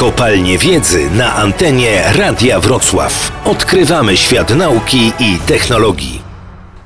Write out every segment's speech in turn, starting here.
Kopalnie Wiedzy na antenie Radia Wrocław. Odkrywamy świat nauki i technologii.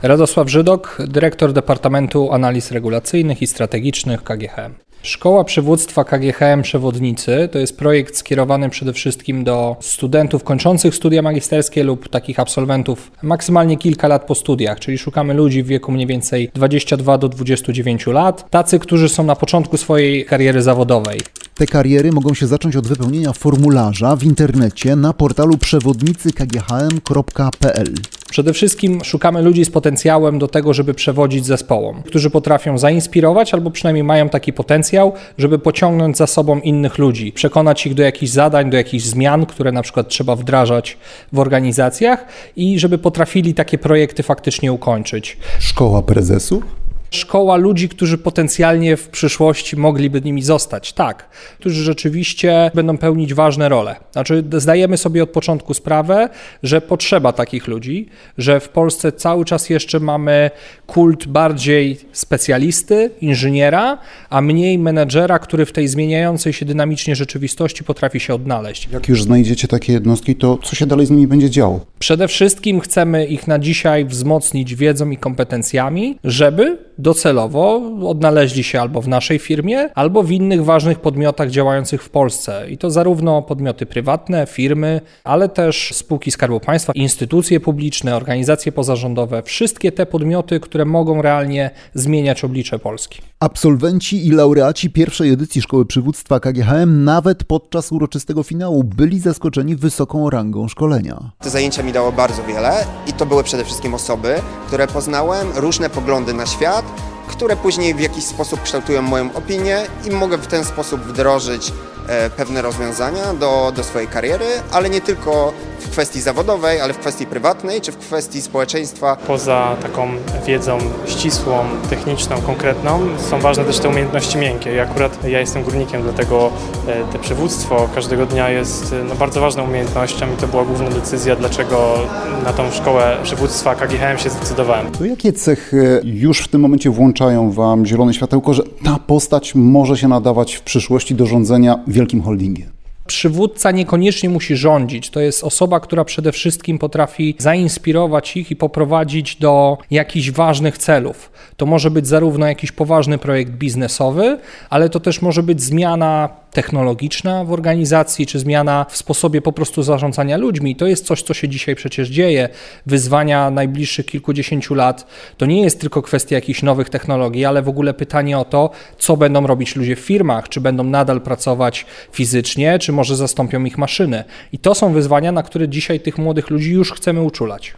Radosław Żydok, dyrektor Departamentu Analiz Regulacyjnych i Strategicznych KGHM. Szkoła Przywództwa KGHM Przewodnicy to jest projekt skierowany przede wszystkim do studentów kończących studia magisterskie lub takich absolwentów maksymalnie kilka lat po studiach, czyli szukamy ludzi w wieku mniej więcej 22 do 29 lat, tacy, którzy są na początku swojej kariery zawodowej. Te kariery mogą się zacząć od wypełnienia formularza w internecie na portalu przewodnicykghm.pl. Przede wszystkim szukamy ludzi z potencjałem do tego, żeby przewodzić zespołom, którzy potrafią zainspirować albo przynajmniej mają taki potencjał, żeby pociągnąć za sobą innych ludzi, przekonać ich do jakichś zadań, do jakichś zmian, które na przykład trzeba wdrażać w organizacjach i żeby potrafili takie projekty faktycznie ukończyć. Szkoła prezesów? Szkoła ludzi, którzy potencjalnie w przyszłości mogliby nimi zostać. Tak, którzy rzeczywiście będą pełnić ważne role. Znaczy, zdajemy sobie od początku sprawę, że potrzeba takich ludzi, że w Polsce cały czas jeszcze mamy kult bardziej specjalisty, inżyniera, a mniej menedżera, który w tej zmieniającej się dynamicznie rzeczywistości potrafi się odnaleźć. Jak już znajdziecie takie jednostki, to co się dalej z nimi będzie działo? Przede wszystkim chcemy ich na dzisiaj wzmocnić wiedzą i kompetencjami, żeby docelowo odnaleźli się albo w naszej firmie, albo w innych ważnych podmiotach działających w Polsce. I to zarówno podmioty prywatne, firmy, ale też spółki Skarbu Państwa, instytucje publiczne, organizacje pozarządowe, wszystkie te podmioty, które mogą realnie zmieniać oblicze Polski. Absolwenci i laureaci pierwszej edycji Szkoły Przywództwa KGHM nawet podczas uroczystego finału byli zaskoczeni wysoką rangą szkolenia. Te zajęcia mi dało bardzo wiele i to były przede wszystkim osoby, które poznałem, różne poglądy na świat, które później w jakiś sposób kształtują moją opinię i mogę w ten sposób wdrożyć e, pewne rozwiązania do, do swojej kariery, ale nie tylko w kwestii zawodowej, ale w kwestii prywatnej czy w kwestii społeczeństwa. Poza taką wiedzą ścisłą, techniczną, konkretną, są ważne też te umiejętności miękkie. I akurat ja jestem górnikiem, dlatego e, te przywództwo każdego dnia jest e, no, bardzo ważną umiejętnością i to była główna decyzja, dlaczego na tą szkołę przywództwa KGHM się zdecydowałem. To jakie cechy już w tym momencie włączają Wam zielone światełko, że ta postać może się nadawać w przyszłości do rządzenia wielkim holdingiem? Przywódca niekoniecznie musi rządzić. To jest osoba, która przede wszystkim potrafi zainspirować ich i poprowadzić do jakichś ważnych celów. To może być zarówno jakiś poważny projekt biznesowy, ale to też może być zmiana technologiczna w organizacji, czy zmiana w sposobie po prostu zarządzania ludźmi. To jest coś, co się dzisiaj przecież dzieje. Wyzwania najbliższych kilkudziesięciu lat to nie jest tylko kwestia jakichś nowych technologii, ale w ogóle pytanie o to, co będą robić ludzie w firmach, czy będą nadal pracować fizycznie, czy może zastąpią ich maszyny. I to są wyzwania, na które dzisiaj tych młodych ludzi już chcemy uczulać.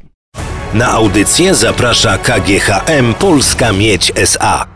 Na audycję zaprasza KGHM Polska Miedź SA.